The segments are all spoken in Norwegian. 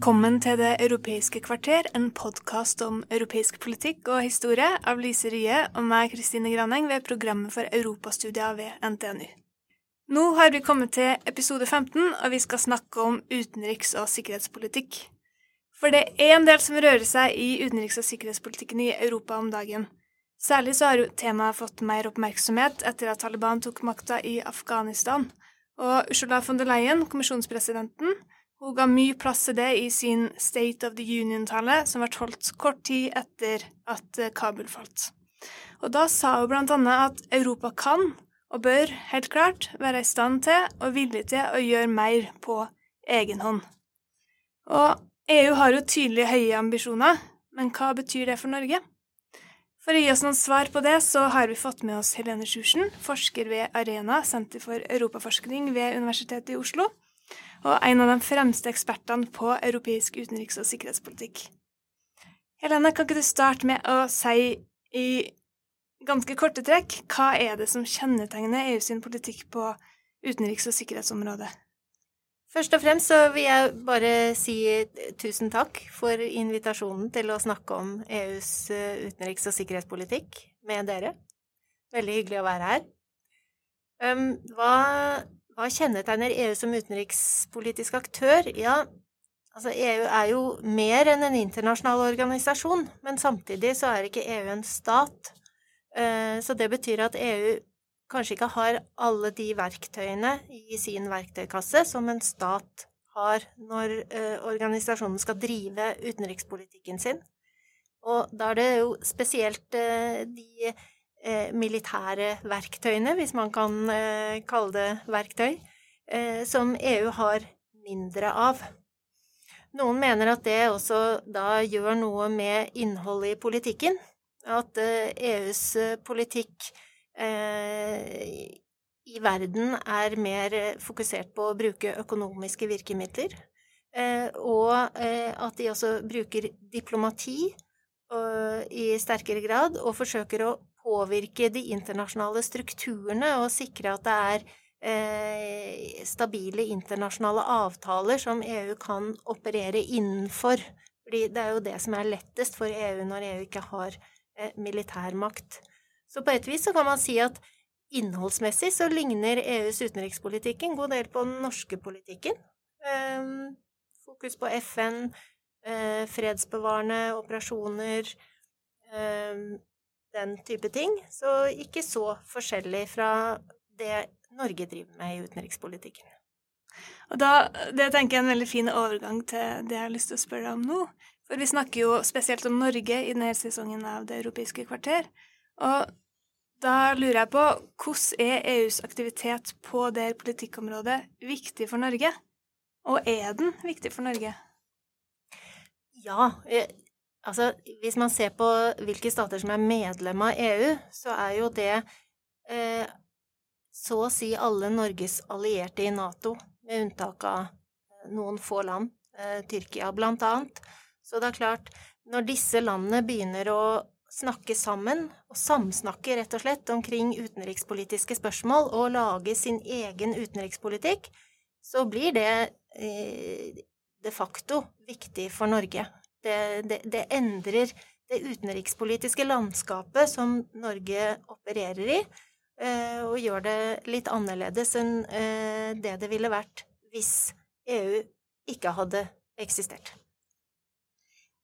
Velkommen til Det europeiske kvarter, en podkast om europeisk politikk og historie av Lise Rye og meg, Kristine Graneng, ved programmet for europastudier ved NTNU. Nå har vi kommet til episode 15, og vi skal snakke om utenriks- og sikkerhetspolitikk. For det er en del som rører seg i utenriks- og sikkerhetspolitikken i Europa om dagen. Særlig så har jo temaet fått mer oppmerksomhet etter at Taliban tok makta i Afghanistan. Og Ursula von der Leyen, kommisjonspresidenten, hun ga mye plass til det i sin State of the Union-tale, som ble holdt kort tid etter at eh, Kabul falt. Og da sa hun blant annet at Europa kan, og bør helt klart, være i stand til og villig til å gjøre mer på egen hånd. Og EU har jo tydelig høye ambisjoner, men hva betyr det for Norge? For å gi oss noen svar på det, så har vi fått med oss Helene Sjursen, forsker ved Arena, Senter for europaforskning ved Universitetet i Oslo, og en av de fremste ekspertene på europeisk utenriks- og sikkerhetspolitikk. Helene, kan ikke du starte med å si i ganske korte trekk hva er det som kjennetegner EU sin politikk på utenriks- og sikkerhetsområdet? Først og fremst så vil jeg bare si tusen takk for invitasjonen til å snakke om EUs eh, utenriks- og sikkerhetspolitikk med dere. Veldig hyggelig å være her. Hva, hva kjennetegner EU som utenrikspolitisk aktør? Ja, altså EU er jo mer enn en internasjonal organisasjon, men samtidig så er ikke EU en stat. Eh, Så det betyr at EU kanskje ikke har alle de verktøyene i sin verktøykasse som en stat har når eh, organisasjonen skal drive utenrikspolitikken sin. Og da er det jo spesielt eh, de militære verktøyene, hvis man kan eh, kalle det verktøy, eh, som EU har mindre av. Noen mener at det også da gjør noe med innholdet i politikken. At eh, EUs eh, politikk eh, i verden er mer eh, fokusert på å bruke økonomiske virkemidler, eh, og eh, at de også bruker diplomati eh, i sterkere grad, og forsøker å påvirke de internasjonale strukturene og sikre at det er eh, stabile internasjonale avtaler som EU kan operere innenfor. Fordi det er jo det som er lettest for EU når EU ikke har eh, militærmakt. Så på et vis så kan man si at innholdsmessig så ligner EUs utenrikspolitikk en god del på den norske politikken. Ehm, fokus på FN, eh, fredsbevarende operasjoner, ehm, den type ting. Så ikke så forskjellig fra det Norge driver med i utenrikspolitikken. Og da, Det tenker jeg er en veldig fin overgang til det jeg har lyst til å spørre deg om nå. For vi snakker jo spesielt om Norge i denne sesongen av Det europeiske kvarter. Og da lurer jeg på hvordan er EUs aktivitet på det politikkområdet viktig for Norge? Og er den viktig for Norge? Ja, eh, altså hvis man ser på hvilke stater som er medlem av EU, så er jo det eh, så å si alle Norges allierte i Nato, med unntak av eh, noen få land, eh, Tyrkia blant annet. Så det er klart, når disse landene begynner å snakke sammen, og samsnakke rett og slett omkring utenrikspolitiske spørsmål, og lage sin egen utenrikspolitikk, så blir det eh, de facto viktig for Norge. Det, det, det endrer det utenrikspolitiske landskapet som Norge opererer i, eh, og gjør det litt annerledes enn eh, det det ville vært hvis EU ikke hadde eksistert.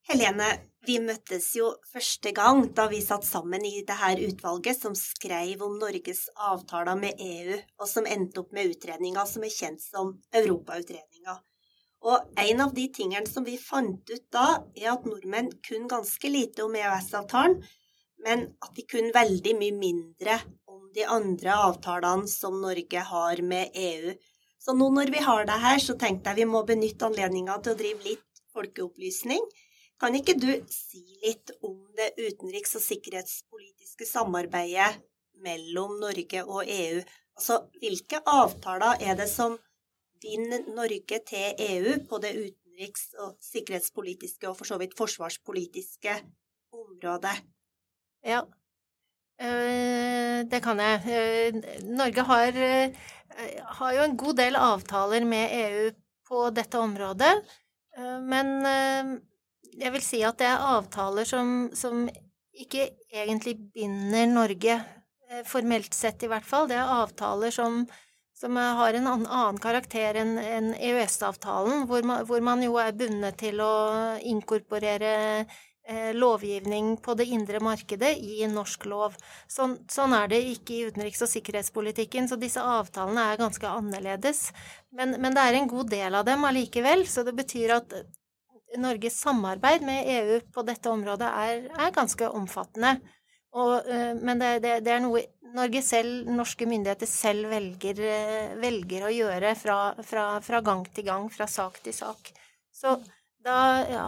Helene, vi møttes jo første gang da vi satt sammen i det her utvalget som skrev om Norges avtaler med EU, og som endte opp med utredninga som er kjent som Europautredninga. Og en av de tingene som vi fant ut da, er at nordmenn kun ganske lite om EØS-avtalen, men at de kun veldig mye mindre om de andre avtalene som Norge har med EU. Så nå når vi har det her, så tenkte jeg vi må benytte anledninga til å drive litt folkeopplysning. Kan ikke du si litt om det utenriks- og sikkerhetspolitiske samarbeidet mellom Norge og EU? Altså, hvilke avtaler er det som binder Norge til EU på det utenriks- og sikkerhetspolitiske og for så vidt forsvarspolitiske området? Ja, det kan jeg. Norge har, har, jo en god del avtaler med EU på dette området. Men jeg vil si at det er avtaler som, som ikke egentlig binder Norge, formelt sett i hvert fall. Det er avtaler som, som har en annen karakter enn EØS-avtalen, hvor, hvor, man jo er bundet til å inkorporere Eh, lovgivning på det indre markedet i norsk lov. Sånn, sånn, er det ikke i utenriks- og sikkerhetspolitikken, så disse avtalene er ganske annerledes. Men, men, det er en god del av dem allikevel, så det betyr at Norges samarbeid med EU på dette området er, er ganske omfattende. Og, eh, men det, det, det, er noe Norge selv, norske myndigheter selv velger, eh, velger å gjøre fra, fra, fra gang til gang, fra sak til sak. Så da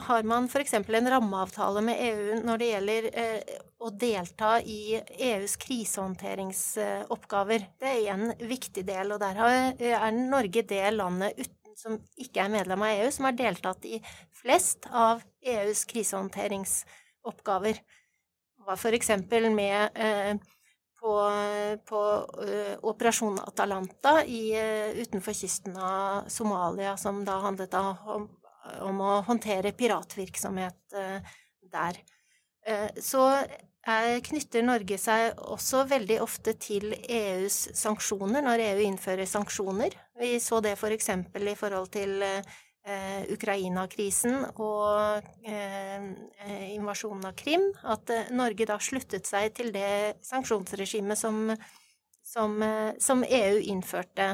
har man f.eks. en rammeavtale med EU når det gjelder eh, å delta i EUs krisehåndteringsoppgaver. Det er en viktig del, og der er Norge det landet uten, som ikke er medlem av EU, som har deltatt i flest av EUs krisehåndteringsoppgaver. Hva f.eks. med eh, på, på uh, Operasjon Atalanta i, uh, utenfor kysten av Somalia, som da handlet om om å håndtere piratvirksomhet uh, der. Så knytter Norge seg også veldig ofte til EUs sanksjoner, når EU innfører sanksjoner. Vi så det f.eks. For i forhold til eh, Ukraina-krisen og invasjonen av Krim, at Norge da sluttet seg til det sanksjonsregimet som, som, som EU innførte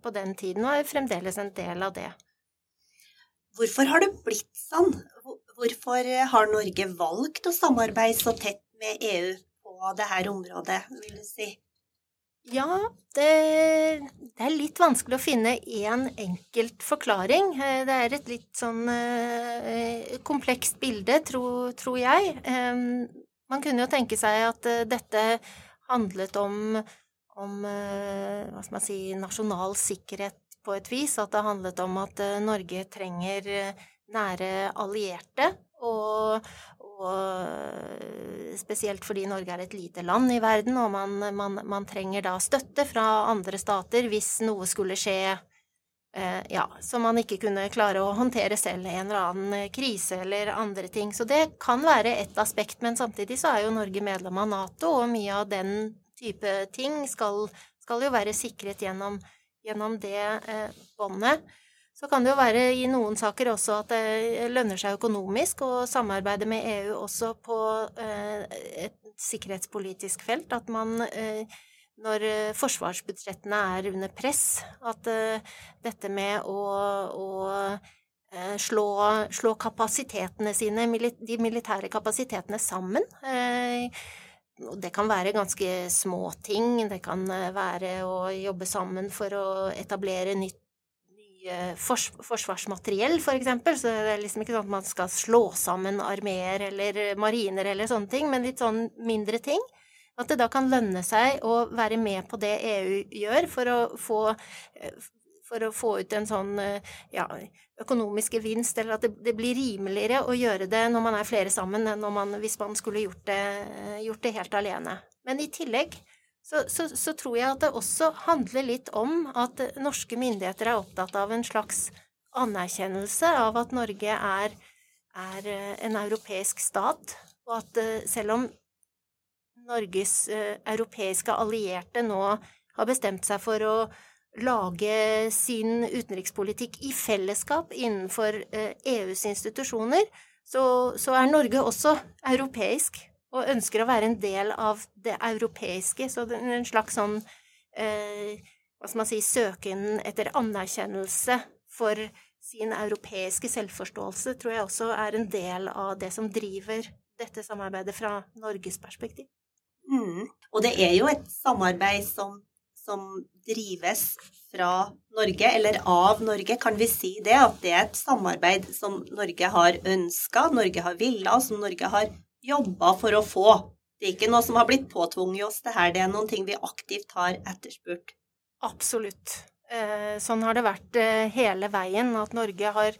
på den tiden, og er fremdeles en del av det. Hvorfor har det blitt sånn? Hvorfor har Norge valgt å samarbeide så tett med EU på dette området, vil du si? Ja, det, det er litt vanskelig å finne én en enkelt forklaring. Eh, det er et litt sånn eh, komplekst bilde, tro, tror jeg. Eh, man kunne jo tenke seg at eh, dette handlet om, om eh, hva skal man si, nasjonal sikkerhet på et vis. At det handlet om at eh, Norge trenger nære allierte. Og, og, eh, spesielt fordi Norge er et lite land i verden, og man, man, man trenger da støtte fra andre stater hvis noe skulle skje eh, ja, som man ikke kunne klare å håndtere selv, en eller annen krise eller andre ting. Så det kan være ett aspekt, men samtidig så er jo Norge medlem av Nato, og mye av den type ting skal, skal jo være sikret gjennom gjennom det eh, båndet. Så kan det jo være i noen saker også at det lønner seg økonomisk å samarbeide med EU også på eh, et sikkerhetspolitisk felt. At man eh, når forsvarsbudsjettene er under press, at dette med å, å slå, slå, kapasitetene sine, de militære kapasitetene sammen det kan være ganske små ting. Det kan eh, være å jobbe sammen for å etablere nytt fors forsvarsmateriell, for eksempel. Så det er liksom ikke sånn at man skal slå sammen armeer eller mariner eller sånne ting, men litt sånn mindre ting. At det da kan lønne seg å være med på det EU gjør for å få eh, for å få ut en sånn eh, ja, økonomisk gevinst, eller at det, det, blir rimeligere å gjøre det når man er flere sammen, enn man, hvis man skulle gjort det, gjort det, helt alene. Men i tillegg så, så, så, tror jeg at det også handler litt om at norske myndigheter er opptatt av en slags anerkjennelse av at Norge er, er eh, en europeisk stat, og at eh, selv om Norges europeiske allierte nå har bestemt seg for å lage sin utenrikspolitikk i fellesskap innenfor EUs eh, e institusjoner, så, så, er Norge også europeisk og ønsker å være en del av det europeiske. Så det er en slags sånn eh, hva skal man si søken etter anerkjennelse for sin europeiske selvforståelse tror jeg også er en del av det som driver dette samarbeidet fra Norges perspektiv. Mm. Og det er jo et samarbeid som, som, drives fra Norge, eller av Norge, kan vi si det. At det er et samarbeid som Norge har ønska, Norge har villa, som Norge har jobba for å få. Det er ikke noe som har blitt påtvunget oss, det her. Det er noen ting vi aktivt har etterspurt. Absolutt. Eh, sånn har det vært eh, hele veien, at Norge har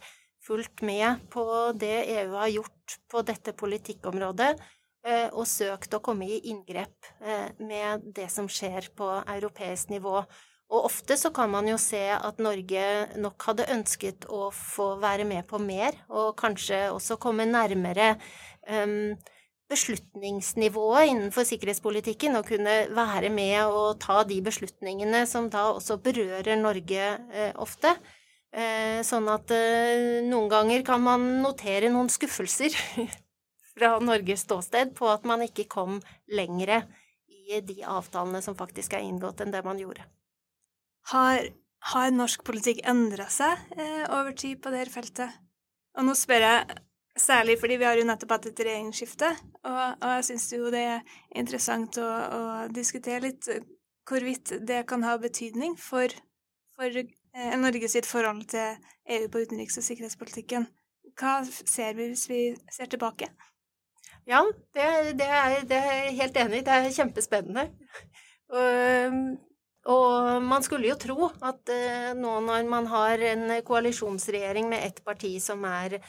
fulgt med på det EU har gjort på dette politikkområdet, eh, og søkt å komme i inngrep med det som skjer på europeisk nivå. Og ofte så kan man jo se at Norge nok hadde ønsket å få være med på mer, og kanskje også komme nærmere um, beslutningsnivået innenfor sikkerhetspolitikken og kunne være med og ta de beslutningene som da også berører Norge eh, ofte. Eh, sånn at eh, noen ganger kan man notere noen skuffelser fra Norges ståsted på at man ikke kom lengre i de avtalene som faktisk er inngått, enn det man gjorde. Har, har norsk politikk endra seg over tid på dette feltet? Og nå spør jeg Særlig fordi vi har jo nettopp hatt et regjeringsskifte, og, og jeg syns jo det er interessant å, å, diskutere litt hvorvidt det kan ha betydning for, for eh, Norge sitt forhold til EU på utenriks- og sikkerhetspolitikken. Hva ser vi hvis vi ser tilbake? Ja, det, det, er, det er jeg helt enig i. Det er kjempespennende. Og, og man skulle jo tro at eh, nå når man har en koalisjonsregjering med ett parti som er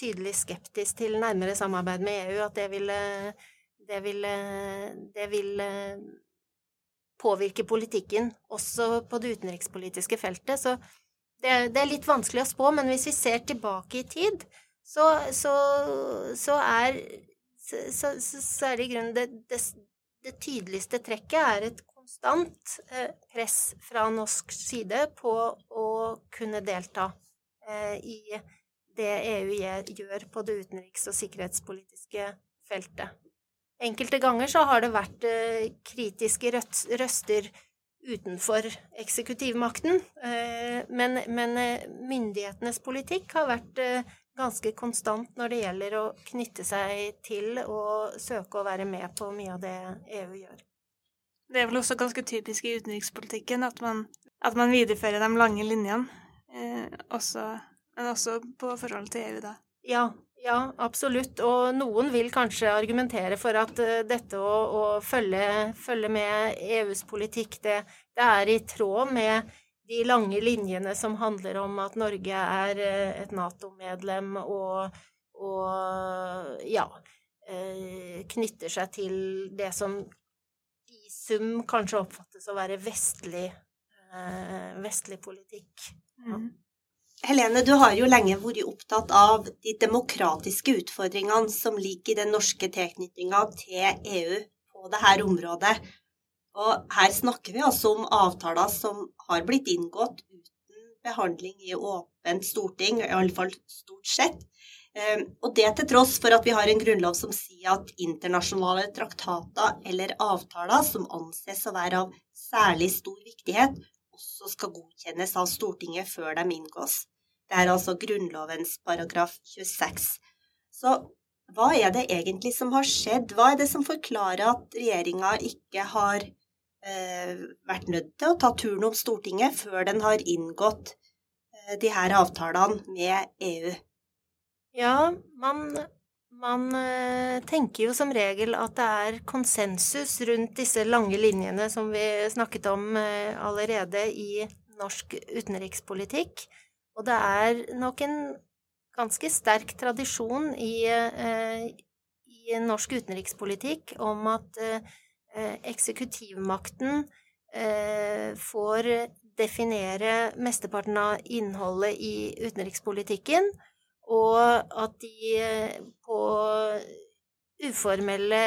tydelig skeptisk til nærmere samarbeid med EU, at det vil, det ville, det ville påvirke politikken også på det utenrikspolitiske feltet. Så det, det, er litt vanskelig å spå, men hvis vi ser tilbake i tid, så, så, så er så, så, er det i grunnen det, det, det, tydeligste trekket er et konstant eh, press fra norsk side på å kunne delta eh, i det EU gjør på det utenriks- og sikkerhetspolitiske feltet. Enkelte ganger så har det vært eh, kritiske røster utenfor eksekutivmakten, eh, men, men, eh, myndighetenes politikk har vært ganske konstant når det gjelder å knytte seg til og søke å være med på mye av det EU gjør. Det er vel også ganske typisk i utenrikspolitikken at man, at man viderefører de lange linjene, eh, også men også på forholdet til EU, da. Ja, ja, absolutt. Og noen vil kanskje argumentere for at uh, dette å, å følge, følge, med EUs politikk, det, det, er i tråd med de lange linjene som handler om at Norge er uh, et Nato-medlem og, og ja uh, knytter seg til det som i sum kanskje oppfattes å være vestlig, vestlig politikk. Mm. Helene, du har jo lenge vært opptatt av de demokratiske utfordringene som ligger i den norske tilknytninga til EU på dette området. Og her snakker vi altså om avtaler som har blitt inngått uten behandling i åpent storting, iallfall stort sett. Ehm, og det til tross for at vi har en grunnlov som sier at internasjonale traktater eller avtaler som anses å være av særlig stor viktighet, også skal godkjennes av Stortinget før de inngås. Det er altså Grunnlovens paragraf 26. Så hva er det egentlig som har skjedd? Hva er det som forklarer at regjeringa ikke har eh, vært nødt til å ta turen om Stortinget før den har inngått eh, de her avtalene med EU? Ja, man, man eh, tenker jo som regel at det er konsensus rundt disse lange linjene som vi snakket om eh, allerede i norsk utenrikspolitikk. Og det er nok en ganske sterk tradisjon i, eh, i norsk utenrikspolitikk om at eksekutivmakten får definere mesteparten av innholdet i utenrikspolitikken, og at de på uformelle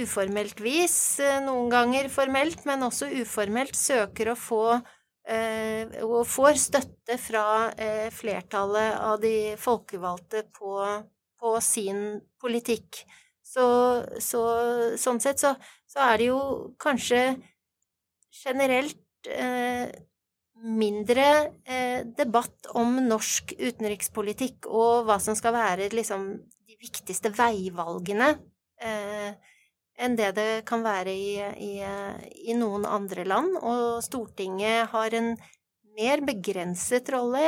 uformelt vis, noen ganger formelt, men også uformelt, søker å få uh, og får støtte fra uh, flertallet av de folkevalgte på, på sin politikk. Så, så, sånn sett så, så, er det jo kanskje generelt eh, mindre eh, debatt om norsk utenrikspolitikk og hva som skal være liksom, de viktigste veivalgene eh, enn det det kan være i, i, i noen andre land. Og Stortinget har en mer begrenset rolle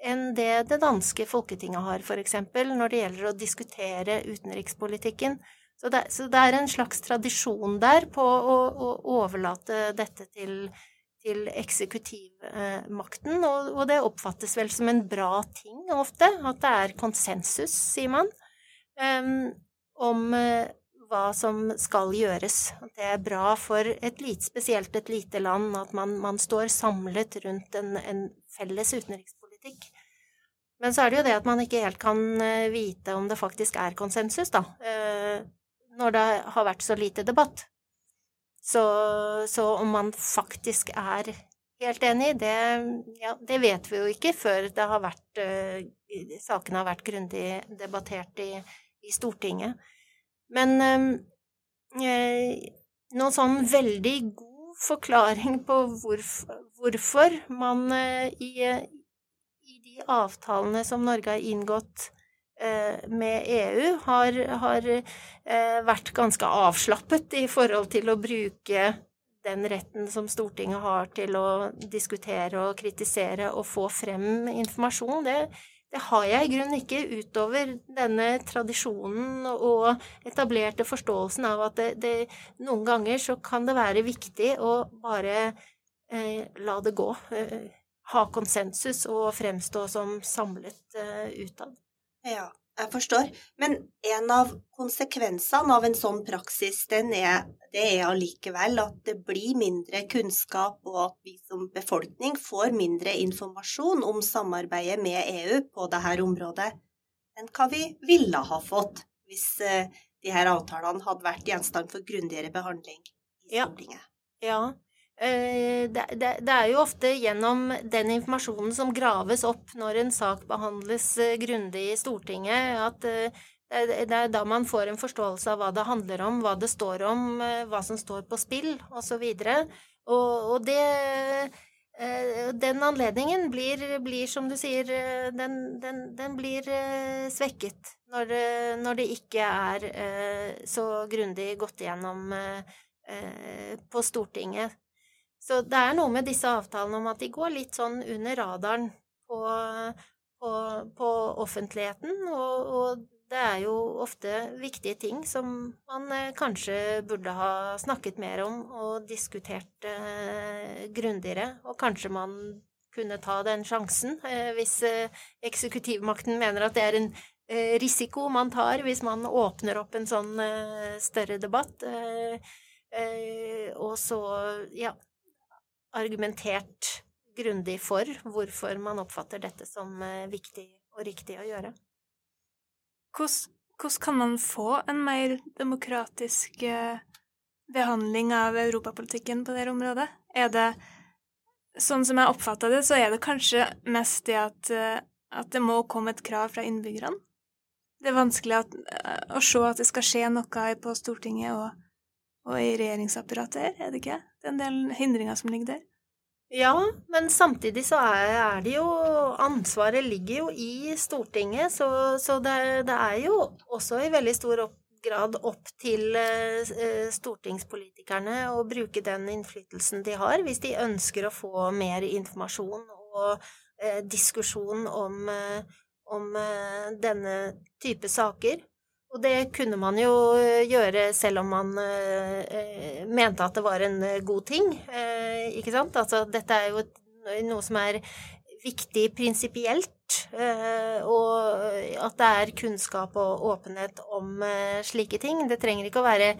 enn det det danske folketinget har, for eksempel, når det gjelder å diskutere utenrikspolitikken. Så det, så det er en slags tradisjon der på å, å overlate dette til, til eksekutivmakten, og, det oppfattes vel som en bra ting ofte, at det er konsensus, sier man, um, om uh, hva som skal gjøres. Det er bra for et lite, spesielt et lite land, at man, man står samlet rundt en, en felles utenrikspolitikk. Men så er det jo det at man ikke helt kan eh, vite om det faktisk er konsensus, da, eh, når det har vært så lite debatt. Så, så om man faktisk er helt enig, det, ja, det, vet vi jo ikke før det har vært, uh, sakene har vært grundig debattert i, i Stortinget. Men uh, noen sånn veldig god forklaring på hvorfor, hvorfor man uh, i, de avtalene som Norge har inngått med EU, har, har eh, vært ganske avslappet i forhold til å bruke den retten som Stortinget har til å diskutere og kritisere og få frem informasjon. Det, det har jeg i grunnen ikke utover denne tradisjonen og etablerte forståelsen av at det, det, noen ganger så kan det være viktig å bare eh, la det gå. Eh, ha konsensus og fremstå som samlet uh, utad. Ja, jeg forstår. Men en av konsekvensene av en sånn praksis, er, det er allikevel at det blir mindre kunnskap, og at vi som befolkning får mindre informasjon om samarbeidet med EU på dette området enn hva vi ville ha fått hvis uh, de her avtalene hadde vært gjenstand for grundigere behandling i Stortinget. Ja, ja. Eh, det, er jo ofte gjennom den informasjonen som graves opp når en sak behandles eh, grundig i Stortinget, at eh, det er da man får en forståelse av hva det handler om, hva det står om, hva som står på spill, osv. Og, og det Den anledningen blir, blir som du sier, den, den, den blir svekket når, når, det ikke er så grundig gått igjennom på Stortinget. Så det er noe med disse avtalene om at de går litt sånn under radaren på, på, på offentligheten, og, og, det er jo ofte viktige ting som man eh, kanskje burde ha snakket mer om og diskutert eh, grundigere, og kanskje man kunne ta den sjansen eh, hvis eh, eksekutivmakten mener at det er en eh, risiko man tar hvis man åpner opp en sånn eh, større debatt. og så, ja, argumentert grundig for hvorfor man oppfatter dette som eh, viktig og riktig å gjøre. Hvordan, hvordan kan man få en mer demokratisk eh, behandling av europapolitikken på dette området? Er det Sånn som jeg oppfatta det, så er det kanskje mest det at, eh, at det må komme et krav fra innbyggerne. Det er vanskelig at, å se at det skal skje noe på Stortinget og, og i regjeringsapparatet her, er det ikke? Det er en del hindringer som ligger der. Ja, men samtidig så er, det jo Ansvaret ligger jo i Stortinget, så, så det, det, er jo også i veldig stor grad opp til eh, stortingspolitikerne å bruke den innflytelsen de har, hvis de ønsker å få mer informasjon og eh, diskusjon om, eh, om eh, denne type saker. Og det kunne man jo eh, gjøre selv om man eh, mente at det var en eh, god ting, eh, ikke sant? Altså dette er jo noe som er viktig prinsipielt, eh, og at det er kunnskap og åpenhet om eh, slike ting. Det trenger ikke å være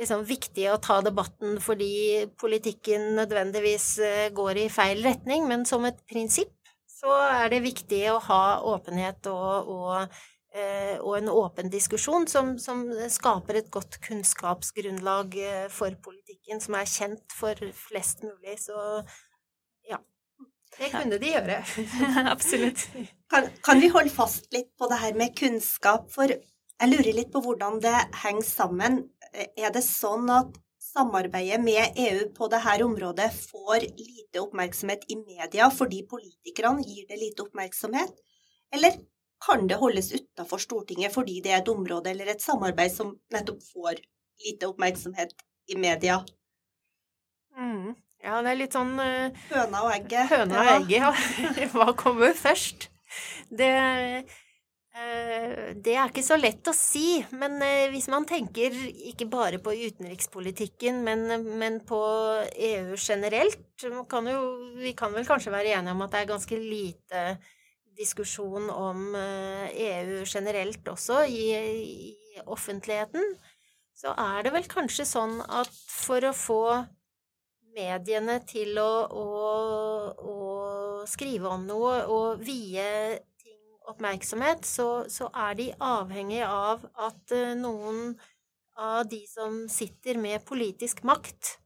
liksom viktig å ta debatten fordi politikken nødvendigvis går i feil retning, men som et prinsipp så er det viktig å ha åpenhet og, og Eh, og en åpen diskusjon som, som, skaper et godt kunnskapsgrunnlag eh, for politikken, som er kjent for flest mulig. Så ja. Det kunne de gjøre. Absolutt. Kan, kan, vi holde fast litt på det her med kunnskap? For jeg lurer litt på hvordan det henger sammen. Er det sånn at samarbeidet med EU på dette området får lite oppmerksomhet i media fordi politikerne gir det lite oppmerksomhet? Eller kan det holdes utafor Stortinget fordi det er et område eller et samarbeid som nettopp får lite oppmerksomhet i media? Mm. Ja, det er litt sånn uh, Høna og egget. Høna og egget, ja. Hva kommer først? Det, uh, det er ikke så lett å si, men uh, hvis man tenker ikke bare på utenrikspolitikken, men, men på EU generelt, kan jo, vi kan vel kanskje være enige om at det er ganske lite diskusjon om EU generelt også i, i offentligheten, så er det vel kanskje sånn at for å få mediene til å, å, å, skrive om noe og vie ting oppmerksomhet, så, så, er de avhengig av at eh, noen av de som sitter med politisk makt,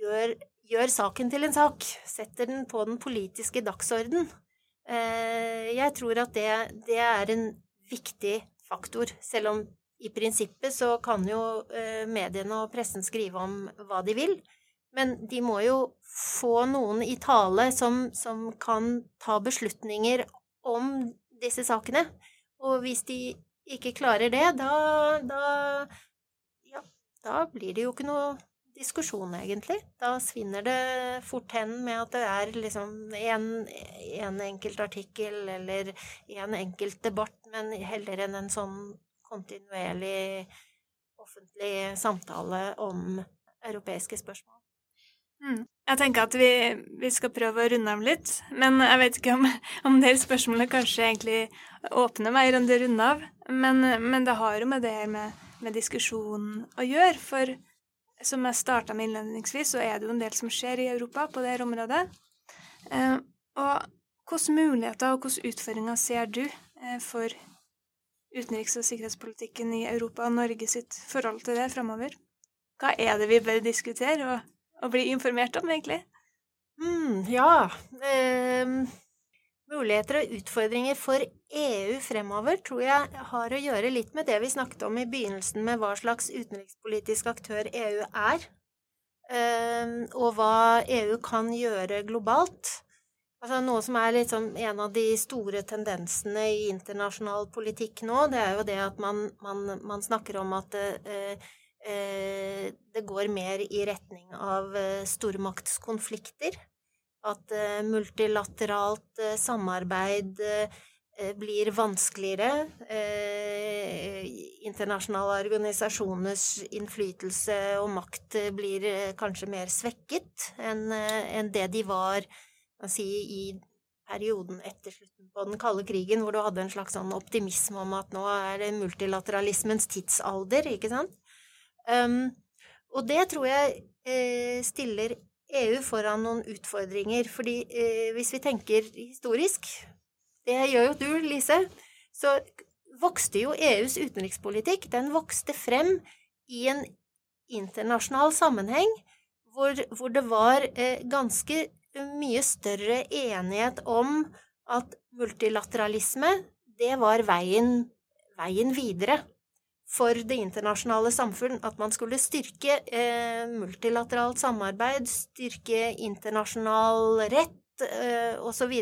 gjør, gjør saken til en sak. Setter den på den politiske dagsorden. Eh, jeg tror at det, det er en viktig faktor, selv om i prinsippet så kan jo eh, mediene og pressen skrive om hva de vil. Men de må jo få noen i tale som, som kan ta beslutninger om disse sakene. Og hvis de ikke klarer det, da, da Ja, da blir det jo ikke noe diskusjon, egentlig. Da svinner det fort hen med at det er liksom en, en enkelt artikkel eller en enkelt debatt, men heller enn en sånn kontinuerlig offentlig samtale om europeiske spørsmål. Mm. Jeg tenker at vi, vi, skal prøve å runde av litt, men jeg vet ikke om, om det spørsmålet kanskje egentlig åpner mer enn det runder av. Men, men, det har jo med det her med, med diskusjonen å gjøre. For som jeg starta med innledningsvis, så er det jo en del som skjer i Europa på dette området. Eh, og hvilke muligheter og hvilke utfordringer ser du eh, for utenriks- og sikkerhetspolitikken i Europa og Norge sitt forhold til det framover? Hva er det vi bør diskutere? og og bli informert om, egentlig? Mm, ja. Eh, muligheter og utfordringer for EU fremover tror jeg har å gjøre litt med det vi snakket om i begynnelsen, med hva slags utenrikspolitisk aktør EU er, eh, og hva EU kan gjøre globalt. Altså Noe som er liksom en av de store tendensene i internasjonal politikk nå, det er jo det at man, man, man snakker om at eh, Eh, det går mer i retning av eh, stormaktskonflikter. At eh, multilateralt samarbeid blir vanskeligere. Internasjonale organisasjoners innflytelse og makt blir kanskje mer svekket enn det de var si, i perioden etter slutten på den kalde krigen, hvor du hadde en slags sånn optimisme om at nå er det multilateralismens tidsalder, ikke sant? Um, og det tror jeg eh, stiller EU foran noen utfordringer, fordi eh, hvis vi tenker historisk, det gjør jo du, Lise, så vokste jo EUs utenrikspolitikk, den vokste frem i en internasjonal sammenheng hvor, hvor det var eh, ganske mye større enighet om at multilateralisme, det var veien, veien videre for det internasjonale samfunn at man skulle styrke eh, multilateralt samarbeid, styrke internasjonal rett eh, osv.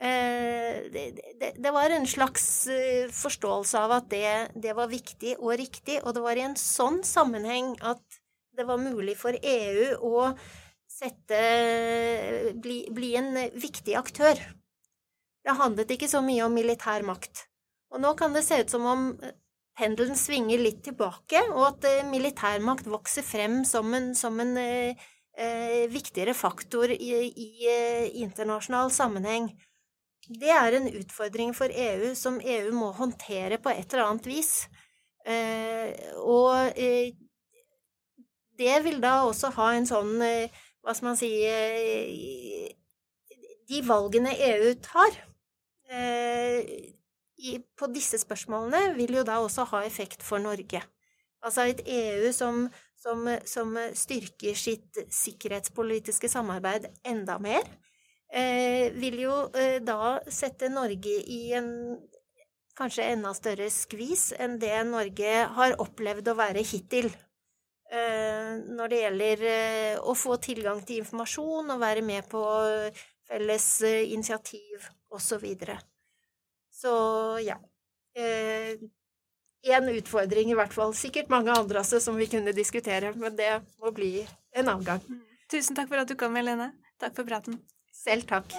Eh, det, det, det, var en slags eh, forståelse av at det, det, var viktig og riktig, og det var i en sånn sammenheng at det var mulig for EU å sette, bli, bli en viktig aktør. Det handlet ikke så mye om militær makt. Og nå kan det se ut som om pendelen svinger litt tilbake, og at eh, militærmakt vokser frem som en, som en eh, eh, viktigere faktor i, i eh, internasjonal sammenheng. Det er en utfordring for EU som EU må håndtere på et eller annet vis. Eh, og eh, det vil da også ha en sånn Hva skal man si De valgene EU tar på disse spørsmålene vil jo da også ha effekt for Norge. Altså et EU som, som, som styrker sitt sikkerhetspolitiske samarbeid enda mer, eh, vil jo eh, da sette Norge i en kanskje enda større skvis enn det Norge har opplevd å være hittil. Eh, når det gjelder eh, å få tilgang til informasjon og være med på felles eh, initiativ osv. Så ja. Én eh, utfordring i hvert fall. Sikkert mange andre også som vi kunne diskutere, men det må bli en annen gang. Tusen takk for at du kom, Helene. Takk for praten. Selv takk.